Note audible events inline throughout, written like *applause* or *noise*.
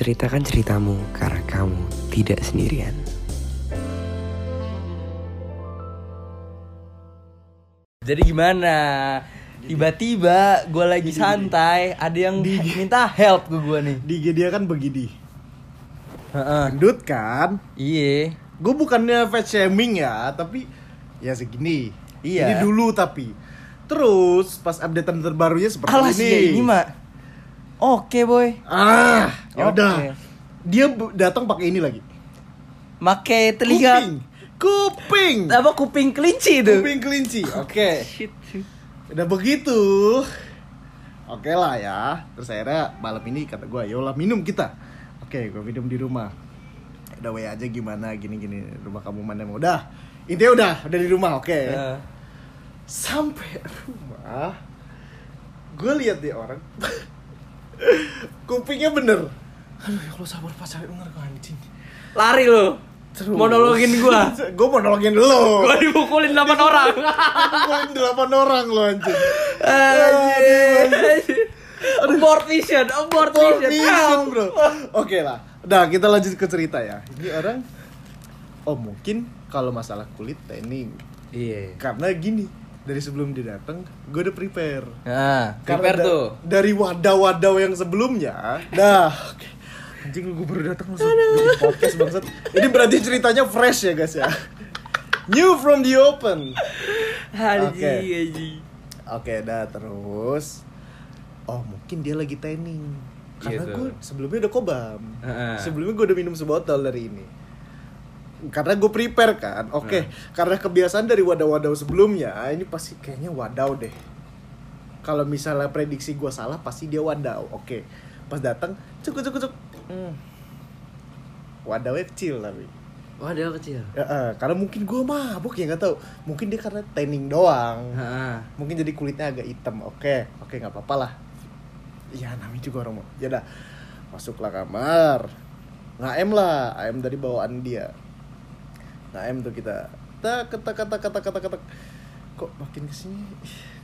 Ceritakan ceritamu karena kamu tidak sendirian. Jadi gimana? Tiba-tiba gue lagi santai, ada yang minta help ke gue nih. Di dia kan begini. Heeh. Gendut kan? Iya. Gue bukannya fat shaming ya, tapi ya segini. Iya. Ini dulu tapi. Terus pas updatean terbarunya seperti Alas ini. ya ini mah. Oke boy. Ah, ya udah. Oke. Dia datang pakai ini lagi. Make telinga Kuping. Kuping. apa kuping kelinci itu. Kuping kelinci. Oke. Shit. Udah begitu. Oke lah ya. Terus akhirnya malam ini kata gue, yolah minum kita. Oke, gue minum di rumah. Udah way aja gimana gini-gini rumah kamu mana mau udah. Intinya udah, udah di rumah, oke. Eh, Sampai rumah, gue lihat dia orang, *laughs* kupingnya bener. Aduh ya Allah sabar pas sampai bener kok anjing. lari lo. Terus- Monologin gua. *laughs* gue monologin lo. Gua dipukulin 8 orang. Monologin delapan orang lo anjing. Anjir. Abort vision, abort Sport vision. vision, Help. bro. Oke lah. Udah, kita lanjut ke cerita ya. Ini orang Oh, mungkin kalau masalah kulit tanning. Iya. Karena gini, dari sebelum dia datang, gue udah prepare. Nah, Karena prepare da- tuh. Dari wadah-wadah yang sebelumnya. Dah. Oke. Anjing gue baru datang langsung podcast bangsat. Ini berarti ceritanya fresh ya, guys ya. New from the open. Oke. haji. Oke, dah terus. Oh, mungkin dia lagi tanning. Karena Gitu. gue sebelumnya udah kobam. Heeh. Sebelumnya gue udah minum sebotol dari ini. Karena gue prepare kan. Oke, Nah. karena kebiasaan dari wadah-wadah sebelumnya, ini pasti kayaknya wadaw deh. Kalau misalnya prediksi gue salah, pasti dia wadaw. Oke, pas datang, cuk cuk cuk. Hmm. Wadawnya kecil tapi. Wah, dia kecil. Ya, eh, karena mungkin gue mabuk ya nggak tahu. Mungkin dia karena tanning doang Heeh. mungkin jadi kulitnya agak hitam oke oke nggak apa-apa lah ya namanya juga orang mau ya dah masuklah kamar ngaem lah ayam dari bawaan dia ngaem tuh kita tak kata kata kata kata kata kok makin ke sini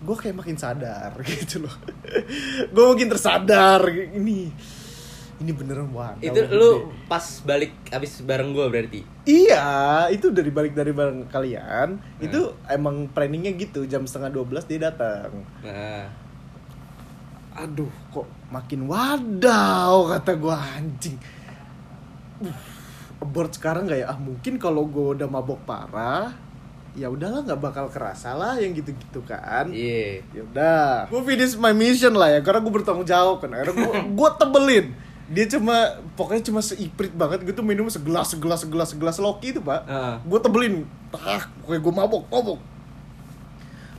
gue kayak makin sadar *laughs* gitu loh gue makin tersadar ini ini beneran wah Itu lu pas balik abis bareng gua berarti. Iya, itu dari balik dari bareng kalian. Itu emang planningnya gitu, jam setengah 12 dia datang. Nah. Aduh, kok makin wadaw kata gua anjing. Uh, abort sekarang nggak ya? Ah mungkin kalau gua udah mabok parah, ya udahlah nggak bakal kerasa lah yang gitu-gitu kan. Iya. Ya udah, gua finish my mission lah ya, karena gua bertanggung jawab kan. Akhirnya gua, *laughs* gua tebelin. Dia cuma pokoknya cuma seiprit banget gitu minum segelas segelas segelas segelas Loki itu pak. Heeh. Gue tebelin, tak, pokoknya gue mabok mabok.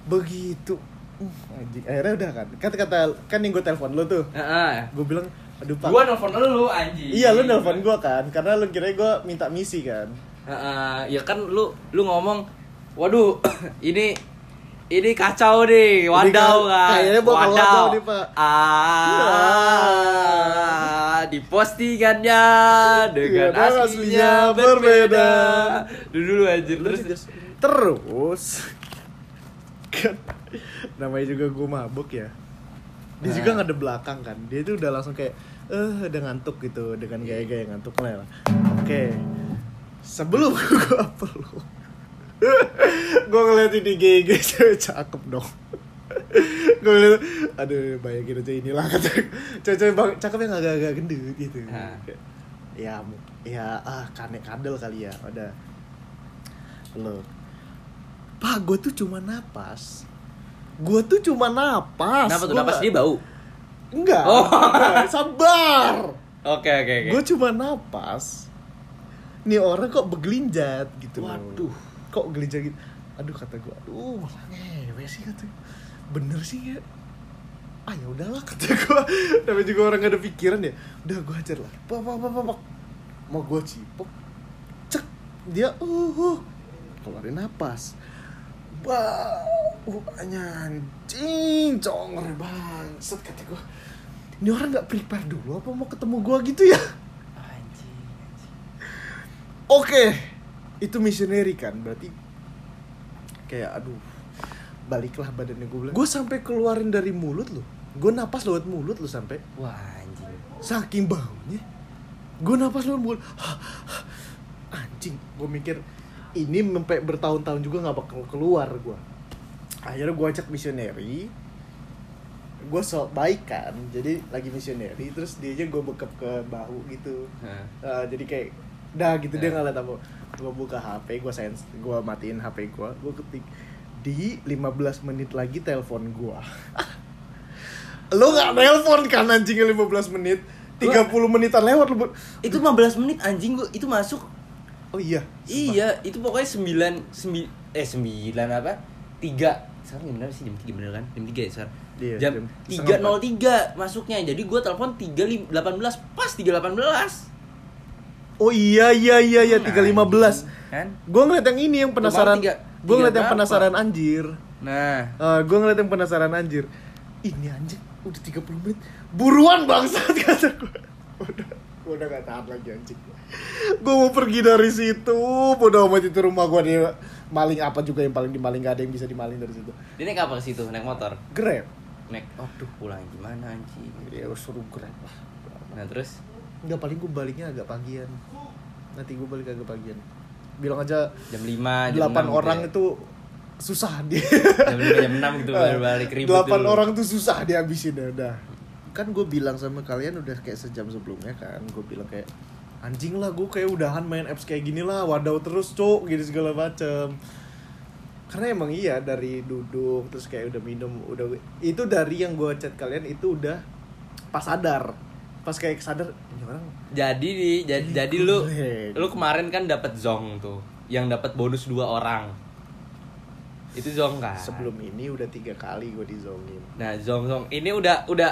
Begitu. Uh, anjing. Akhirnya udah kan. Kata kata kan yang gue telepon lo tuh. Heeh. Gue bilang, aduh pak. Gua nelfon lu anjing. Iya lu nelpon gue kan, karena lu kira gue minta misi kan. Heeh, ya kan lu lu ngomong, waduh, *clears throat* ini ini kacau nih, wadaw Ini kan. kayaknya bakal wadaw nih, Pak. Ah, di postingannya dengan Iya, dan aslinya aslinya berbeda. dulu anjir terus. Terus *laughs* kan namanya juga gue mabuk ya. Dia juga nggak ada belakang kan. Dia tuh udah langsung kayak eh udah ngantuk gitu. Dengan gaya-gaya ngantuk lah. Oke. Sebelum gue upload gue ngeliatin di GG *laughs* cewek cakep dong. Gue ngeliat aduh bayangin aja inilah *laughs* kata cewek-cewek bang cakep yang agak-agak gendut gitu. Hah. Kayak, ya ya ah kane kadel kali ya udah. Lo pak gue tuh cuma napas gue tuh cuma napas. Kenapa tuh Gua napas nggak- dia bau? enggak. Oh. enggak, sabar. Oke oke oke. gue cuma napas. Nih orang kok begelinjat gitu. Waduh. kok gelinjat gitu? Aduh kata gue aduh malah ngewe sih kata. Bener sih ya ah ya udahlah kata gue tapi *laughs* juga orang gak ada pikiran ya. Udah gue hajar lah. Pak pak pak pak pak. mau gue cipok. Cek. Dia uh, uh. Keluarin napas bau anjing conger banget kata gue ini orang nggak prepare dulu apa mau ketemu gue gitu ya Anjing. Oke, itu missionary kan, berarti kayak aduh, baliklah badannya gue bilang. Gue sampai keluarin dari mulut loh, gue napas lewat mulut lo sampai Wah anjing. saking baunya. gue napas lembut anjing gue mikir ini sampai bertahun-tahun juga nggak bakal keluar gue akhirnya gue ajak misioneri gue sok baik kan jadi lagi misioneri terus dia aja gue bekap ke bahu gitu. Eh, jadi kayak dah gitu dia Nah. nggak liat apa gue buka HP gue sense gue matiin HP gue gue ketik di 15 menit lagi telepon gue lo *laughs* nggak telepon kan anjingnya 15 menit 30 menitan lewat lu Itu 15 menit anjing gua itu masuk. Oh iya Iya, itu pokoknya 9 9 eh 9 apa? 3 sekarang jam berapa sih jam 3 bener kan? Jam 3 ya sekarang? Iya, jam jam setengah 3.03 masuknya. Jadi gua telepon 3.18 pas 3.18. oh iya iya iya iya 315 Kan? gue ngeliat yang ini yang penasaran tiga- gue ngeliat tiga yang penasaran anjir Nah, Eh, gue ngeliat yang penasaran anjir ini anjir udah 30 menit buruan bangsat *laughs* kata gue udah udah gak tahan lagi anjing gue mau pergi dari situ. Bodoh amat itu rumah gue dia maling apa juga yang paling dimaling gak ada yang bisa dimaling dari situ. Dia naik apa ke situ? Naik motor. grab. Naik, aduh pulang gimana anjing. ya suruh grab lah. Nah, terus? Enggak paling gue baliknya agak pagian. Nanti gue balik agak pagian. Bilang aja jam 5, jam 8 6 orang gitu itu susah dia. Ya. Jam 5, jam 6 gitu baru balik ribut delapan orang tuh susah dihabisin ya udah. Kan gue bilang sama kalian udah kayak sejam sebelumnya kan gue bilang kayak anjing lah gue kayak udahan main apps kayak gini lah wadaw terus cok gitu segala macem karena emang iya dari duduk terus kayak udah minum udah itu dari yang gue chat kalian itu udah pas sadar pas kayak sadar ini orang Jadi nih, jadi, jadi lu lu kemarin kan dapat zong tuh, yang dapat bonus dua orang. Itu zong kan? sebelum ini udah tiga kali gue dizongin Nah, zong zong ini udah udah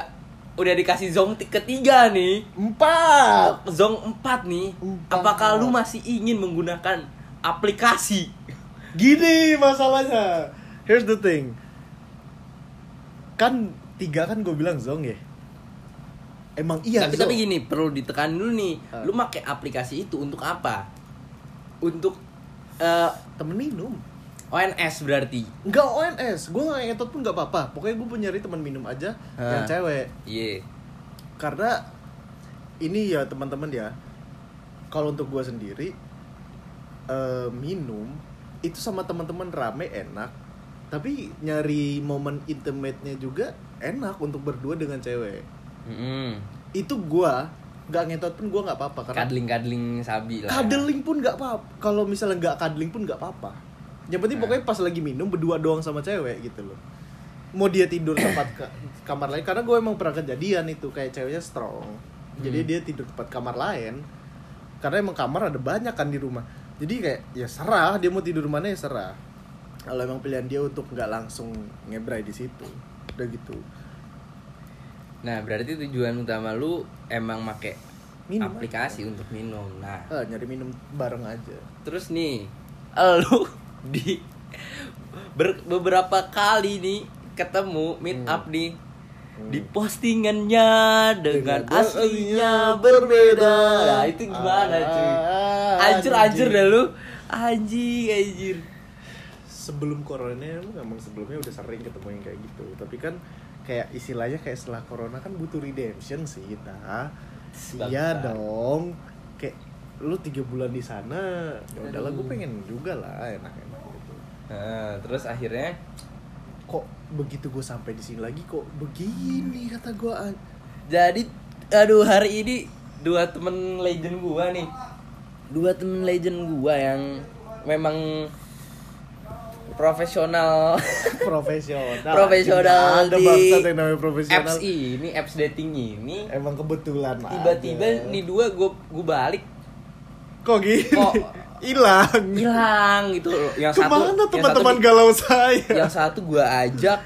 udah dikasih zong ti- ketiga nih. empat Zong empat nih. Empat. Apakah lu masih ingin menggunakan aplikasi? Gini masalahnya. Here's the thing. Kan tiga kan gue bilang zong ya. Emang iya tapi zong. tapi gini, perlu ditekan dulu nih. Ah. Lu pakai aplikasi itu untuk apa? Untuk eh, temen minum. ONS berarti. Enggak ONS, gue gak ngetot pun gak apa-apa. Pokoknya gue nyari teman minum aja yang Ah. cewek. Iya. Karena ini ya teman-teman ya. Kalau untuk gue sendiri eh, minum itu sama teman-teman rame enak. Tapi nyari momen intimate-nya juga enak untuk berdua dengan cewek. Mm-mm. itu gua nggak ngetot pun gua nggak apa-apa karena Kadling-kadling sabi lah. cuddling pun nggak apa kalau misalnya nggak cuddling pun nggak apa-apa yang penting Nah. pokoknya pas lagi minum berdua doang sama cewek gitu loh. Mau dia tidur tempat ka- kamar lain karena gue emang pernah kejadian itu kayak ceweknya strong. Jadi Hmm. dia tidur tempat kamar lain karena emang kamar ada banyak kan di rumah. Jadi kayak ya serah dia mau tidur mana ya serah. Kalau emang pilihan dia untuk nggak langsung ngebrai di situ udah gitu. Nah, berarti tujuan utama lu emang make Minum aplikasi untuk minum. Nah, Ah, nyari minum bareng aja. Terus nih, lu di ber- beberapa kali nih ketemu meet Hmm. up nih Hmm. di postingannya dengan, Dengan aslinya aslinya berbeda. berbeda. Nah, itu gimana cuy? Ah, Anjir anjir dah lu. Anjing anjir. sebelum corona emang emang sebelumnya udah sering ketemu yang kayak gitu tapi kan kayak istilahnya kayak setelah corona kan butuh redemption sih kita iya Bangsat. dong kayak lu tiga bulan di sana ya udahlah gue pengen juga lah enak-enak Nah, terus akhirnya kok begitu gue sampai di sini lagi kok begini kata gue Jadi aduh hari ini dua temen legend gua nih. Dua temen legend gua yang memang profesional. Profesional. Profesional ada yang namanya profesional. apps ini, apps dating ini. emang kebetulan Tiba-tiba nih dua gua gua balik. Kok gini? Kok- hilang. Hilang gitu loh. Yang satu ke mana yang teman-teman satu, galau saya? yang satu gua ajak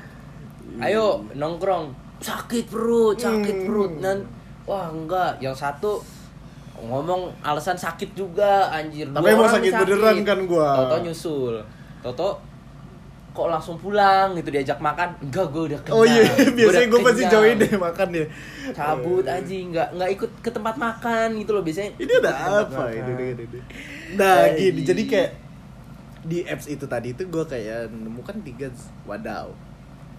ayo nongkrong. Sakit perut sakit Hmm. perut. Dan wah enggak. Yang satu ngomong alasan sakit juga anjir. Tapi Dua emang sakit nih beneran kan gua. Toto nyusul. Toto kok langsung pulang? Gitu diajak makan. Enggak gue udah kenyang Oh iya, *laughs* biasanya gue pasti join deh makan deh. cabut Eh, anjing. Nggak nggak ikut ke tempat makan gitu loh. Biasanya Ini ada apa ini, ini, ini. Nah, gini, jadi kayak di apps itu tadi itu gue kayak nemukan tiga wadaw.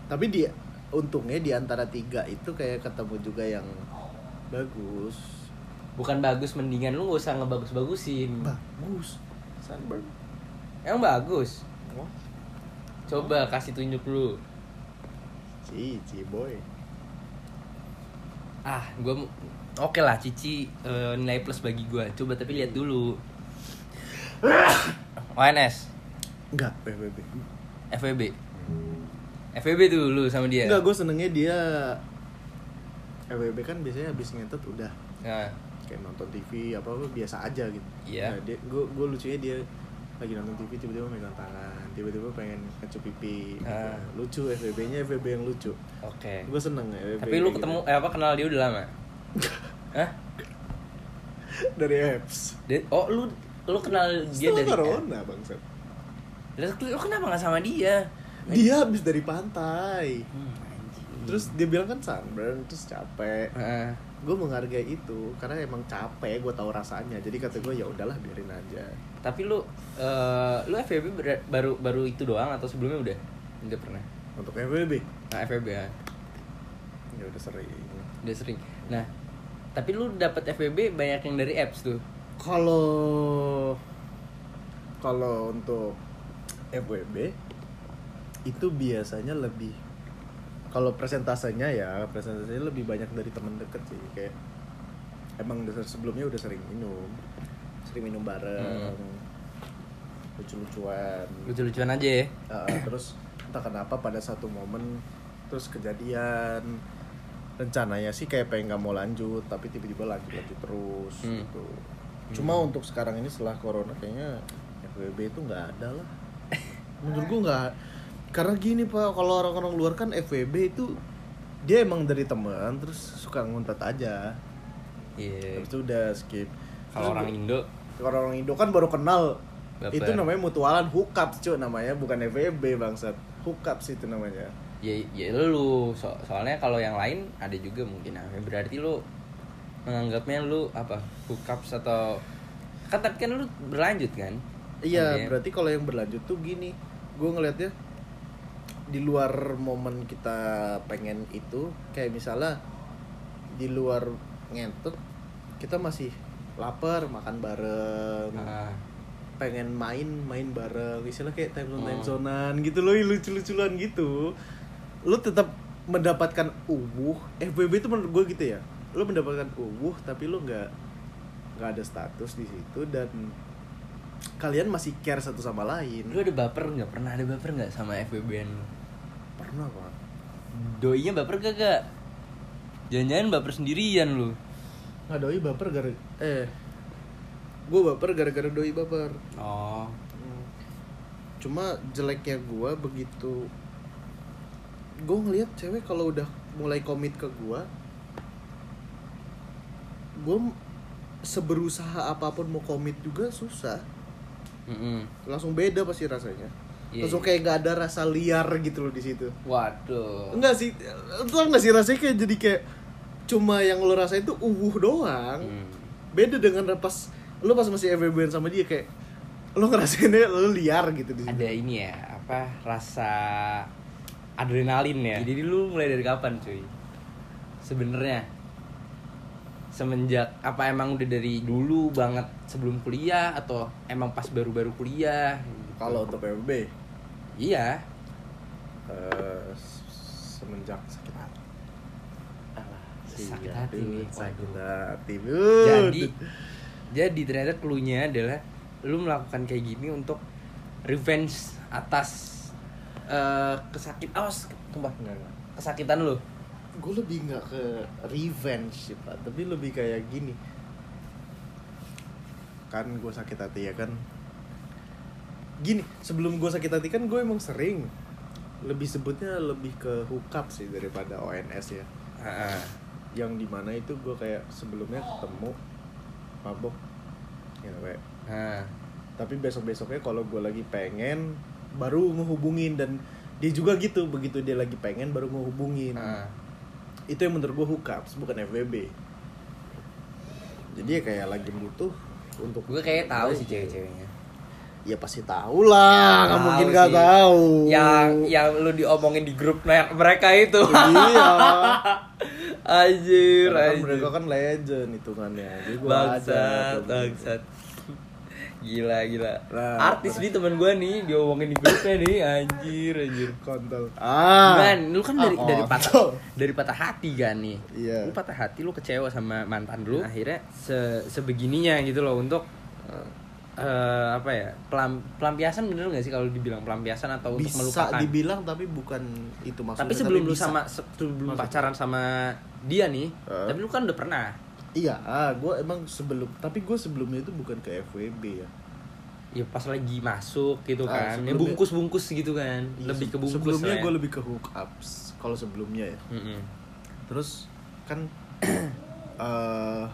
Tapi di untungnya di antara tiga itu kayak ketemu juga yang bagus. bukan bagus mendingan lu gak usah ngebagus-bagusin. Bagus. Sunburn. Emang bagus? Wah, coba kasih tunjuk lu. Cici boy. Ah gue oke lah cici eh, nilai plus bagi gue coba tapi lihat dulu ONS enggak. PBB FWB FWB dulu sama dia? Enggak gue senengnya dia FWB kan biasanya habis ngentot udah. Nah, kayak nonton TV apa apa biasa aja gitu. Iya. nah, dia gue gue lucunya dia lagi nonton TV tiba-tiba megang tangan tiba-tiba pengen ngecup pipi gitu. Ah. lucu FWB-nya FWB yang lucu. Oke. Gue seneng ya FWB tapi lu gitu. ketemu eh apa kenal dia udah lama? *laughs* Hah? dari apps. Oh lu lu kenal dia Setelah dari corona bangsat lu kenapa nggak sama dia? dia habis dari pantai Hmm, terus dia bilang kan sunburn terus capek Heeh. gue menghargai itu karena emang capek gue tahu rasanya jadi kata gue ya udahlah biarin aja tapi lu eh, lu FVB baru baru itu doang atau sebelumnya udah? Udah pernah. untuk FWB Nah, FVB ya. ya udah sering Udah sering. Nah, tapi lu dapat FVB banyak yang dari apps tuh. Kalau kalau untuk FWB itu biasanya lebih kalau presentasenya ya presentasenya lebih banyak dari teman deket sih. Kayak emang dasar sebelumnya udah sering minum sering minum bareng lucu-lucuan. Lucu-lucuan aja ya. Uh, terus entah kenapa pada satu momen terus kejadian. Rencananya sih kayak pengen nggak mau lanjut tapi tiba-tiba lanjut lanjut terus Hmm. gitu cuma untuk sekarang ini setelah corona kayaknya FWB itu nggak ada lah. *laughs* Menurut gua nggak. Karena gini pak kalau orang-orang luar kan FWB itu dia emang dari teman terus suka nguntet aja. Iya. Habis itu udah skip. Kalau orang Indo? Kalau orang Indo kan baru kenal. Baper. itu namanya mutualan hookup cuy namanya. Bukan FWB bangsat. Hookup sih itu namanya. Ya ya lu. So- soalnya kalau yang lain ada juga mungkin. Nah, berarti lu menganggapnya lu apa hookups atau kan tapi kan lu berlanjut kan iya Iya. berarti kalau yang berlanjut tuh gini gue ngelihatnya di luar momen kita pengen itu kayak misalnya di luar ngentot kita masih lapar makan bareng Ah, pengen main main bareng istilah kayak time zone time Oh. zonean gitu loh lucu lucuan gitu lu tetap mendapatkan uwuh FBB itu menurut gue gitu ya lu mendapatkan uwuh tapi lu nggak nggak ada status di situ dan kalian masih care satu sama lain. Lu ada baper nggak? Pernah ada baper nggak sama FBB lu pernah pak. Doinya baper gak gak jangan-jangan baper sendirian lu. Nggak doi baper gara eh gue baper gara-gara doi baper. Oh. Hmm. cuma jeleknya gue begitu gue ngeliat cewek kalau udah mulai komit ke gue gue seberusaha apa pun mau komit juga susah. Mm-mm. langsung beda pasti rasanya. Iya, langsung iya. kayak nggak ada rasa liar gitu loh di situ. Waduh. Enggak sih tau nggak sih rasanya kayak jadi kayak cuma yang lo rasain tuh uwuh doang. Hmm. beda dengan pas lo pas masih FWB sama dia kayak lo ngerasainnya lo liar gitu di situ. Ada ini ya apa rasa adrenalin ya. Jadi lu mulai dari kapan cuy? Sebenarnya semenjak apa emang udah dari dulu banget sebelum kuliah atau emang pas baru-baru kuliah? Gitu. kalau untuk FWB iya. Eh, semenjak sakit hati. Alah, Sakit hati nih, sakit hati. Jadi jadi ternyata cluenya adalah lu melakukan kayak gini untuk revenge atas eh, kesakit awas enggak. kesakitan lu gue lebih nggak ke revenge sih pak. Tapi lebih kayak gini. Kan gue sakit hati ya kan? Gini sebelum gue sakit hati kan gue emang sering lebih sebutnya lebih ke hookup sih daripada ONS ya. Yang di mana itu gue kayak sebelumnya ketemu mabok ngewe Nah, tapi besok besoknya kalau gue lagi pengen baru ngehubungin. Dan dia juga gitu begitu dia lagi pengen baru ngehubungin. Itu yang menurut gue hookups bukan FWB jadi ya kayak lagi butuh untuk gue kayak tahu sih cewek-ceweknya ya pasti tahu lah nggak mungkin nggak sih. tahu yang yang lu diomongin di grup mer- mereka itu iya *laughs* Anjir, kan anjir. mereka kan legend hitungannya. Jadi gua bangsat, aja. bangsat. Gila, gila. Nah, Artis nih teman gua nih, diomongin di grupnya nih, anjir, anjir. kontol. Ah. Kan, lu kan dari Ah, dari patah dari patah hati kan nih. Iya. Lu patah hati, lu kecewa sama mantan lu. Akhirnya se sebegininya gitu loh untuk eh, apa ya? Pelam pelampiasan bener gak sih kalau dibilang pelampiasan atau untuk bisa melupakan? dibilang tapi bukan itu maksudnya. tapi sebelum lu bisa. sama sebelum Maksudnya? pacaran sama dia nih, Eh. tapi lu kan udah pernah. Iya, ah, gue emang sebelum, tapi gue sebelumnya itu bukan ke FWB ya. Ya pas lagi masuk gitu Ah, kan. Ya sebelumnya- bungkus-bungkus gitu kan. Iya, lebih ke bungkus Sebelumnya lah ya. gue lebih ke hookups. Kalau sebelumnya ya. Mm-mm. Terus kan *clears throat* eh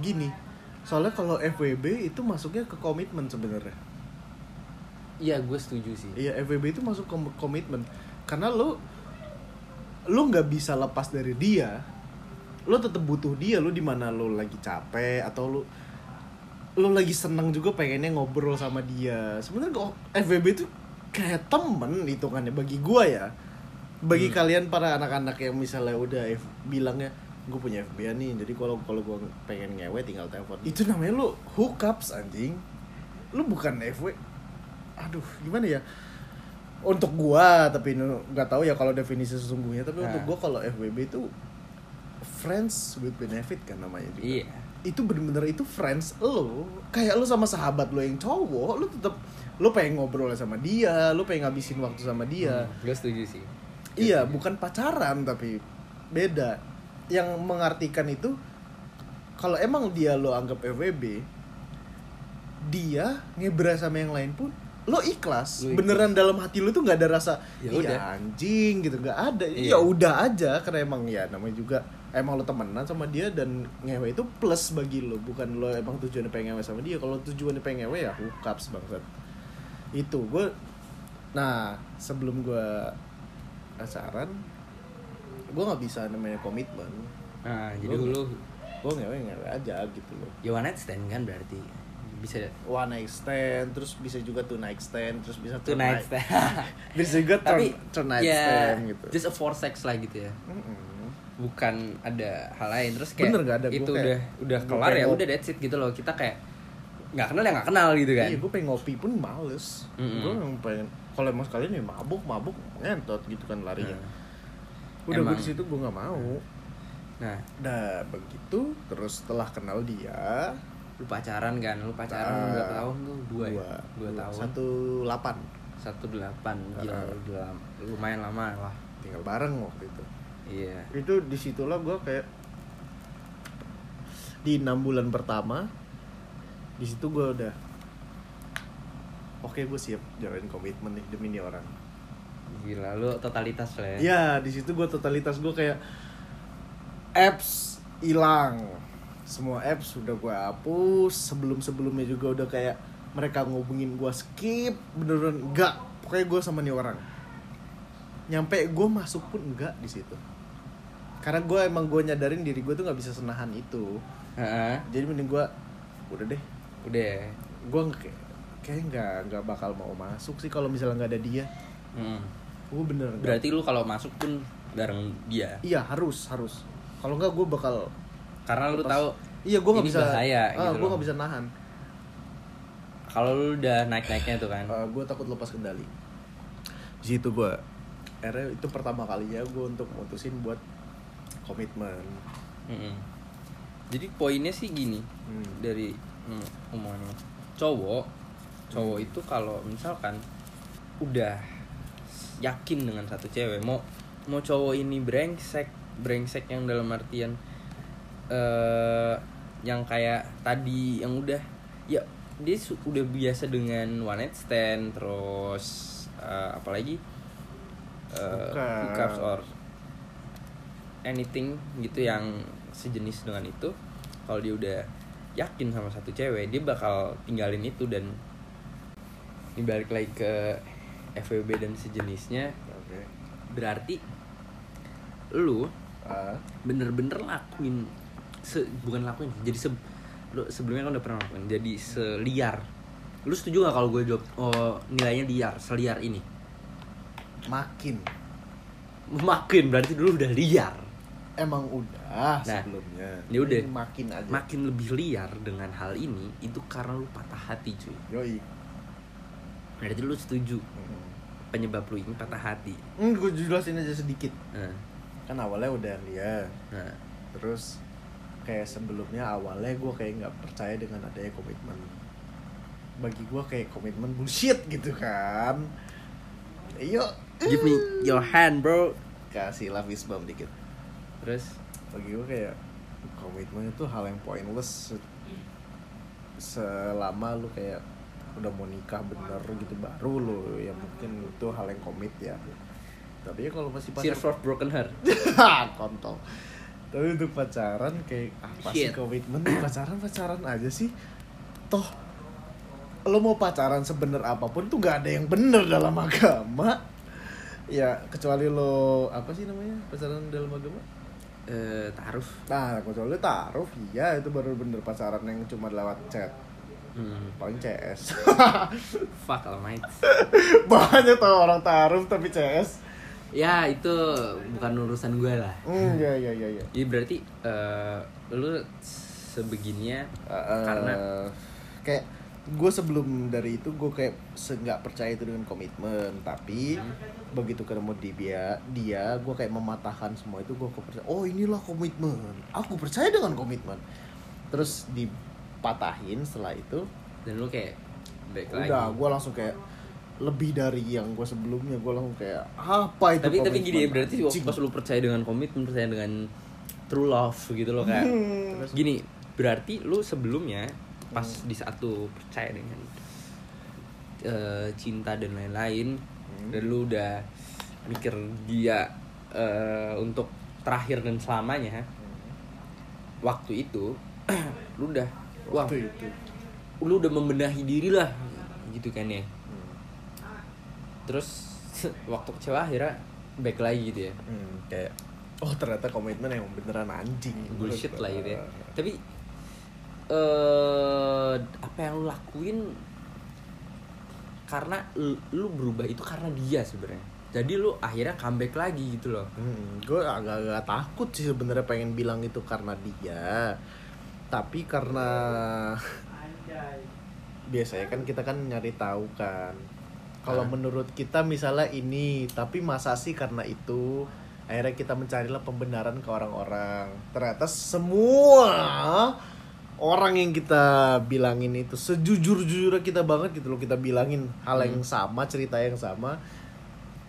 gini, soalnya kalau FWB itu masuknya ke komitmen sebenarnya. Iya, gue setuju sih. Iya FWB itu masuk ke komitmen karena lo lo nggak bisa lepas dari dia. Lo tetap butuh dia. Lo di mana lo lagi capek atau lo lo lagi seneng juga pengennya ngobrol sama dia. Sebenarnya kok FWB itu kayak temen hitungannya bagi gua ya. Bagi Hmm. kalian para anak-anak yang misalnya udah F, bilangnya gue punya FB nih jadi kalau kalau gue pengen ngewe tinggal telepon itu namanya lo hookups anjing lu bukan FW aduh gimana ya untuk gua tapi nggak tahu ya kalau definisi sesungguhnya tapi untuk Nah. gua kalau FWB itu friends with benefit kan namanya juga Iya. itu bener-bener itu friends lo kayak lo sama sahabat lo yang cowok lo tetap lo pengen ngobrol sama dia lo pengen ngabisin waktu sama dia gue setuju sih. iya bukan pacaran tapi beda yang mengartikan itu kalau emang dia lo anggap FWB dia ngebra sama yang lain pun lo ikhlas, Lo ikhlas. beneran dalam hati lo tuh nggak ada rasa Ya "Ih, udah." anjing gitu nggak ada Iya. ya udah aja karena emang ya namanya juga emang lo temenan sama dia dan ngewe itu plus bagi lo. Bukan lo emang tujuannya pengen ngewe sama dia. Kalau tujuannya pengen ngewe ya hookups bangsat itu. Gue nah sebelum gue pacaran gue nggak bisa namanya komitmen. Nah, jadi Gua- lu gue ngewe ngewe aja gitu loh. Ya one night stand kan berarti. Bisa one night stand terus bisa juga two night stand terus bisa two night stand. *laughs* bisa juga turn, Tapi turn night ya, stand gitu. just a for sex lah gitu ya. Mm-mm. Bukan ada hal lain terus kayak Bener nggak ada, itu kayak- udah udah kelar ya udah that's it gitu loh. Kita kayak nggak kenal ya nggak kenal gitu kan. Iya, gue pengen ngopi pun males. Mm-mm. Gue emang pengen kalau emang sekalian ya mabuk, mabuk ngentot gitu kan larinya. Nah, Udah gue di situ gue nggak mau. Nah, Nah begitu terus setelah kenal dia lu pacaran kan? Lu pacaran Ah, berapa tahun tuh? Dua, ya? Dua tahun. Satu delapan Satu delapan. Gila, udah lumayan lama lah. tinggal bareng waktu itu. Iya. Itu di situlah gue kayak di enam bulan pertama di situ gue udah oke gue siap jalanin komitmen nih demi nih orang. Gila, lu totalitas lah ya. Iya, di situ gue totalitas gue kayak apps hilang, semua apps sudah gue hapus. Sebelum sebelumnya juga udah kayak mereka ngubungin gue skip, beneran enggak. Pokoknya gue sama nih orang. Nyampe gue masuk pun enggak di situ. Karena gue emang gue nyadarin diri gue tuh nggak bisa senahan itu. Heeh. Jadi mending gue udah deh. Udah. Gue kayak kayak nggak nggak bakal mau masuk sih kalau misalnya nggak ada dia. Mm. Gue bener Berarti lu kalau masuk pun bareng dia. Iya harus harus. Kalau nggak gue bakal Karena lu tahu Iya, gue nggak bisa. bahaya ah, gitu gue nggak bisa nahan. kalau lu udah naik-naiknya tuh kan. gue takut lepas kendali. Di situ gue, akhirnya itu pertama kalinya gue untuk mutusin buat komitmen. Mm-mm. Jadi poinnya sih gini Hmm. dari mm, omongannya cowok cowok itu kalau misalkan udah yakin dengan satu cewek mau mau cowok ini brengsek brengsek yang dalam artian eh yang kayak tadi yang udah ya dia udah biasa dengan one night stand terus eh, apalagi eh, Hookup. hookups or anything gitu yang sejenis dengan itu kalau dia udah yakin sama satu cewek dia bakal tinggalin itu dan ini balik lagi ke FWB dan sejenisnya. Oke. berarti lu Ah, bener-bener lakuin se bukan lakuin jadi se lu sebelumnya kan udah pernah lakuin jadi seliar. Lu setuju gak kalau gue jawab oh nilainya liar seliar ini? Makin. makin berarti dulu udah liar emang udah Nah, sebelumnya. ya udah. Ini makin aja. Makin lebih liar dengan hal ini itu karena lu patah hati cuy. Yoi. Berarti lu setuju? Penyebab lu ini patah hati? Hmm, gue jelasin aja sedikit. Nah, kan awalnya udah dia nah. Terus kayak sebelumnya awalnya gue kayak nggak percaya dengan adanya komitmen. Bagi gue kayak komitmen bullshit gitu kan. Yuk. Give me your hand bro. Kasih lah fist bump dikit terus? Bagi gue kayak komitmen itu hal yang pointless. Se- selama lu kayak udah mau nikah bener gitu baru lu ya mungkin itu hal yang komit ya. Tapi ya kalau masih pacaran for broken heart. *laughs* Kontol. Tapi untuk pacaran kayak apa sih Shit. komitmen? Pacaran pacaran aja sih. Toh lo mau pacaran sebener apa pun tuh gak ada yang bener dalam agama. Ya kecuali lo apa sih namanya pacaran dalam agama eh taruh Nah, kecuali taruh, iya itu baru bener pacaran yang cuma lewat chat. hmm. Paling CS. *laughs* fuck almighty *laughs* Banyak tau orang taruh tapi CS. ya itu bukan urusan gue lah Hmm, iya iya iya iya. Jadi berarti eh, lu sebegininya Eh, karena kayak gue sebelum dari itu gue kayak nggak percaya itu dengan komitmen tapi begitu ketemu di dia dia gue kayak mematahkan semua itu gue percaya oh inilah komitmen aku percaya dengan komitmen terus dipatahin setelah itu dan lu kayak back lagi. udah gue langsung kayak lebih dari yang gue sebelumnya gue langsung kayak apa itu tapi tapi komitmen? gini berarti waktu Anjing. pas lu percaya dengan komitmen percaya dengan true love gitu loh kayak Hmm. gini berarti lu sebelumnya pas di saat lu percaya dengan eh, cinta dan lain-lain Hmm. dan lu udah mikir dia eh, untuk terakhir dan selamanya waktu itu *clears throat* lu udah wah waktu itu. lu udah membenahi diri lah gitu kan ya. Hmm. terus *laughs* waktu kecewa akhirnya back lagi gitu ya. Hmm, kayak oh ternyata komitmen yang beneran anjing. Bullshit lah gitu ya. *laughs* Tapi eh apa yang lu lakuin karena lu, lu berubah itu karena dia sebenarnya. Jadi lu akhirnya comeback lagi gitu loh. Hmm, gue agak-agak takut sih sebenarnya pengen bilang itu karena dia tapi karena biasanya kan kita kan nyari tahu kan. Kalau Ah. menurut kita misalnya ini tapi masa sih karena itu? Akhirnya kita mencarilah pembenaran ke orang-orang. Ternyata semua orang yang kita bilangin itu sejujur-jujurnya kita banget gitu loh kita bilangin hal yang sama cerita yang sama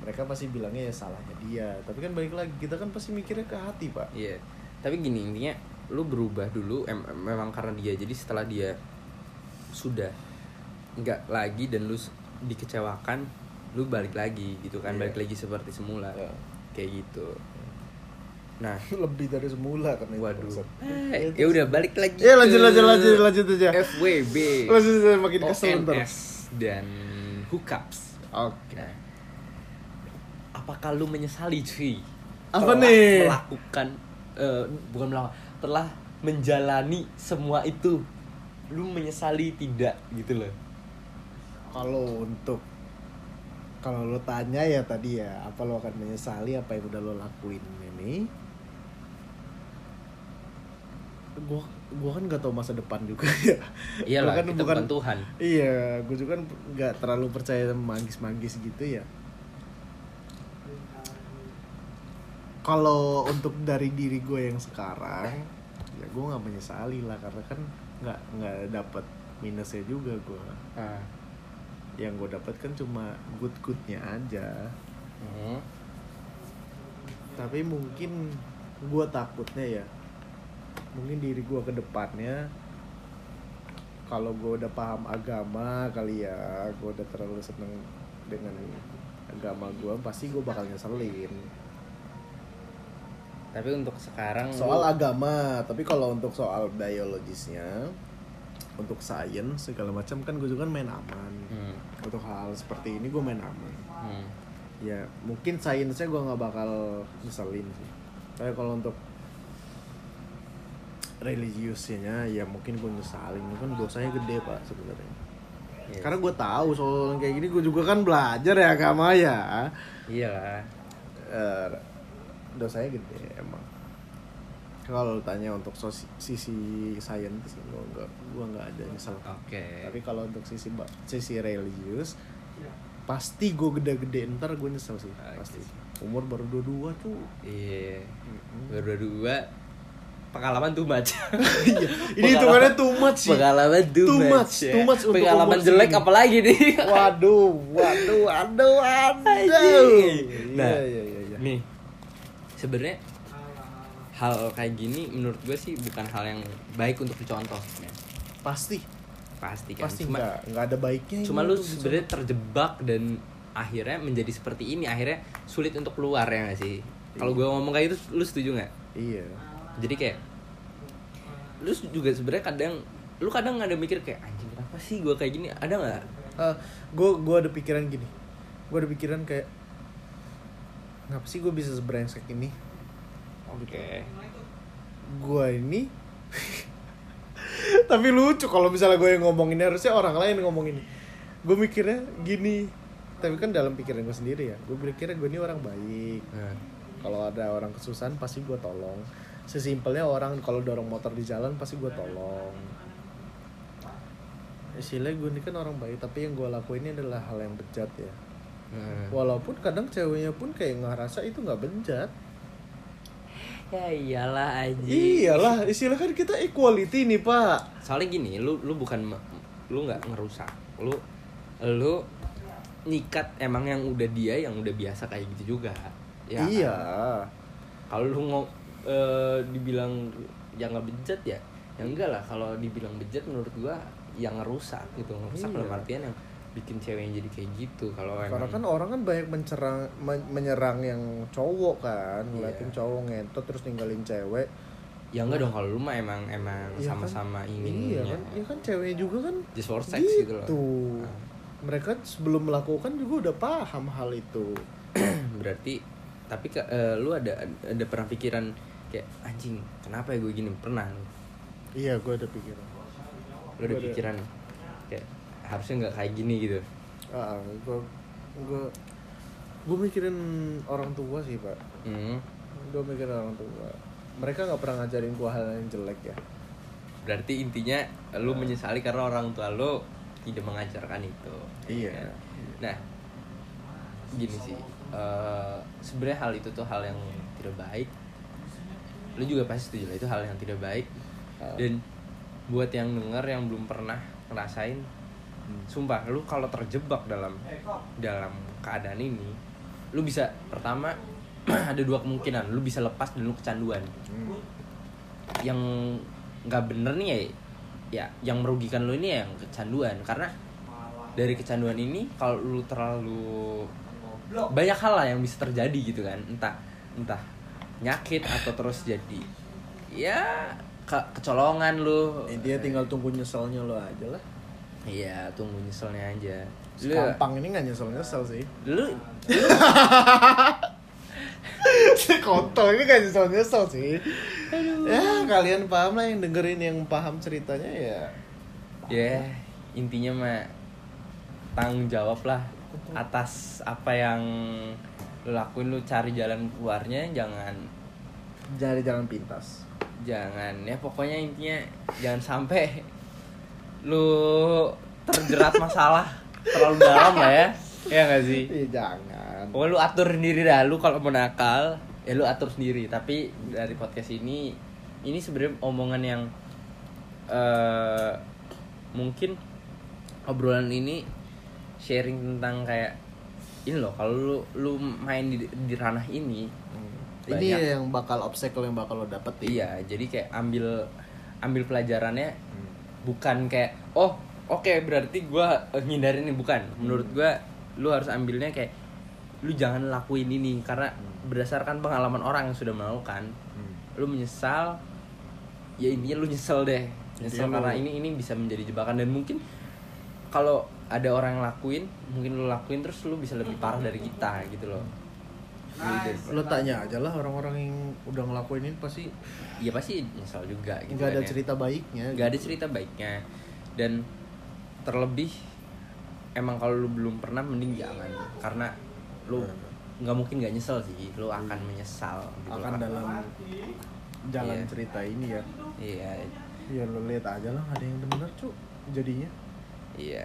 mereka pasti bilangnya ya salahnya dia. Tapi kan balik lagi kita kan pasti mikirnya ke hati pak. Iya. Tapi gini intinya lu berubah dulu em- em- memang karena dia jadi setelah dia sudah nggak lagi dan lu dikecewakan lu balik lagi gitu kan Iya. balik lagi seperti semula. Ya. kayak gitu nah *laughs* lebih dari semula kan waduh. Eh, ya udah balik lagi ya lanjut ke lanjut lanjut lanjut aja FWB lanjut aja makin kesel ntar dan hookups oke Nah, apakah lu menyesali cuy? Apa Telah nih? Melakukan eh, bukan melakukan, telah menjalani semua itu. Lu menyesali tidak gitu loh. kalau untuk kalau lo tanya ya tadi ya apa lo akan menyesali apa yang udah lo lakuin ini gua gua kan nggak tahu masa depan juga *laughs* ya. Iyalah, Gua kan kita bukan Tuhan. iya gue juga kan nggak terlalu percaya sama magis-magis gitu ya. Kalau untuk dari diri gue yang sekarang ya gue nggak menyesali lah karena kan nggak nggak dapat minusnya juga gue yang gue dapat kan cuma good goodnya aja. Hmm. tapi mungkin gue takutnya ya mungkin diri gue ke depannya kalau gue udah paham agama kali ya gue udah terlalu seneng dengan agama gue pasti gue bakal nyeselin Tapi untuk sekarang soal lu- agama tapi kalau untuk soal biologisnya untuk sains segala macam kan gue juga kan main aman Hmm. untuk hal seperti ini gue main aman Hmm. ya mungkin sainsnya gue nggak bakal nyeselin sih tapi kalau untuk religiusnya ya mungkin gue nyesalin. Kan dosanya gede pak sebenarnya. Yes. karena gue tahu soal kayak gini gue juga kan belajar ya agama ya. Iya. Eh, dosanya gede emang. Kalau tanya untuk sosi- sisi saintis gua enggak gua enggak ada nyesel. Oke. Tapi kalau untuk sisi sisi religius pasti gue gede-gede ntar gue nyesel sih Oke. pasti. umur baru dua dua tuh. Iya. Mm-mm. berdua pengalaman too much. *laughs* Iya, ini hitungannya too much sih. pengalaman too, Too much, much, ya. too much untuk pengalaman jelek apalagi nih? *laughs* Waduh waduh waduh waduh Anjing. Nah, iya iya iya. iya. nih. Sebenarnya hal kayak gini menurut gue sih bukan hal yang baik untuk dicontoh ya. pasti. Pasti kan? Pasti cuma nggak nggak ada baiknya cuma lu sebenarnya terjebak dan akhirnya menjadi seperti ini akhirnya sulit untuk keluar ya gak sih? Kalau gue ngomong kayak gitu lu setuju nggak? Iya jadi kayak lu juga sebenarnya kadang lu kadang ada mikir kayak anjing kenapa sih gue kayak gini? Ada nggak? Gue gue ada pikiran gini. Gue ada pikiran kayak ngapa sih gue bisa sebrengsek ini? Oke. Gue ini *laughs* tapi lucu kalau misalnya gue yang ngomong ini harusnya orang lain ngomong ini. Gue mikirnya gini. Tapi kan dalam pikiran gue sendiri ya. Gue mikirnya gue ini orang baik. Nah, kalau ada orang kesusahan pasti gue tolong sesimpelnya orang kalau dorong motor di jalan pasti gue tolong. Istilahnya gue ini kan orang baik tapi yang gue lakuin ini adalah hal yang bejat ya. Nah. walaupun kadang ceweknya pun kayak ngerasa itu nggak bejat. Ya iyalah aja iyalah istilah kan kita equality nih pak. Soalnya gini lu lu bukan lu nggak ngerusak. Lu lu nikat emang yang udah dia yang udah biasa kayak gitu juga. Ya kan? iya kalau lu ngomong dibilang yang nggak bejat ya ya enggak lah kalau dibilang bejat menurut gua yang ngerusak gitu ngerusak Iya. dalam artian yang bikin ceweknya jadi kayak gitu. Kalau karena emang kan orang kan banyak mencerang men- menyerang yang cowok kan ngeliatin Iya. cowok ngentot terus ninggalin cewek. Ya enggak dong kalau lu mah emang emang Iya kan? sama-sama iya kan? Iya kan cewek juga kan just for sex gitu, gitu, loh Nah, mereka sebelum melakukan juga udah paham hal itu. *clears throat* Berarti tapi eh, lu ada ada pernah pikiran kayak anjing kenapa ya gue gini? Pernah lu iya gue ada pikiran. Lu ada Gua ada. pikiran kayak harusnya nggak kayak gini gitu. Ah gue gue gue mikirin orang tua sih pak. Hmm. gue mikirin orang tua. Mereka nggak pernah ngajarin gue hal yang jelek ya. Berarti intinya lu menyesali karena orang tua lu tidak mengajarkan itu. Iya. nah gini sih eh, sebenarnya hal itu tuh hal yang tidak baik lu juga pasti setuju lah itu hal yang tidak baik. Ah. dan buat yang denger yang belum pernah ngerasain sumpah lu kalau terjebak dalam dalam keadaan ini lu bisa pertama *clears throat* ada dua kemungkinan lu bisa lepas dan lu kecanduan. Hmm. yang nggak bener nih ya ya yang merugikan lu ini yang kecanduan. Karena dari kecanduan ini kalau lu terlalu banyak hal lah yang bisa terjadi gitu kan entah entah nyakit atau terus jadi ya ke- kecolongan lu. Eh, dia tinggal tunggu nyeselnya lo aja lah. Iya tunggu nyeselnya aja. Lu ini nggak nyesel nyesel sih. Lu si *laughs* kontol ini gak nyesel nyesel sih ya kalian paham lah yang dengerin yang paham ceritanya ya. Ya intinya mah tanggung jawab lah atas apa yang lu lakuin lu cari jalan keluarnya jangan cari jalan pintas. Jangan ya pokoknya intinya jangan sampai lu terjerat masalah terlalu dalam lah ya. Ya gak sih? Iya jangan. Pokoknya lu atur sendiri dah lu kalau mau nakal ya lu atur sendiri. Tapi dari podcast ini ini sebenarnya omongan yang eh mungkin obrolan ini sharing tentang kayak ini loh kalau lu lu main di, di ranah ini ini banyak. yang bakal obstacle yang bakal lo dapetin iya jadi kayak ambil ambil pelajarannya Hmm. bukan kayak oh oke berarti gua eh, ngindarin ini bukan menurut gua lu harus ambilnya kayak lu jangan lakuin ini karena berdasarkan pengalaman orang yang sudah melakukan Hmm. lu menyesal ya intinya lu nyesel deh nyesel karena lu- ini ini bisa menjadi jebakan dan mungkin kalau ada orang yang lakuin mungkin lu lakuin terus lu bisa lebih parah dari kita gitu loh. Dari- lo tanya aja lah orang-orang yang udah ngelakuin ini pasti ya pasti nyesel juga gitu nggak ada kan ya. cerita baiknya nggak ada cerita baiknya. Dan terlebih emang kalau lu belum pernah mending jangan. Karena lu nggak mungkin nggak nyesel sih. Lu akan menyesal gitu akan dalam jalan Iya. cerita ini ya. Iya. Ya lo lihat aja lah ada yang bener cu jadinya iya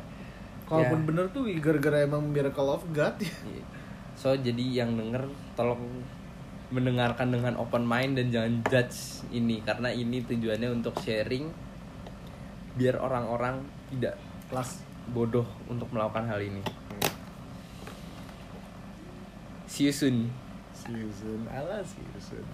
kalaupun Ya. bener tuh gara-gara emang miracle of God ya Iya. So jadi yang denger tolong mendengarkan dengan open mind dan jangan judge ini karena ini tujuannya untuk sharing biar orang-orang tidak kelas bodoh untuk melakukan hal ini. See you soon. season ala season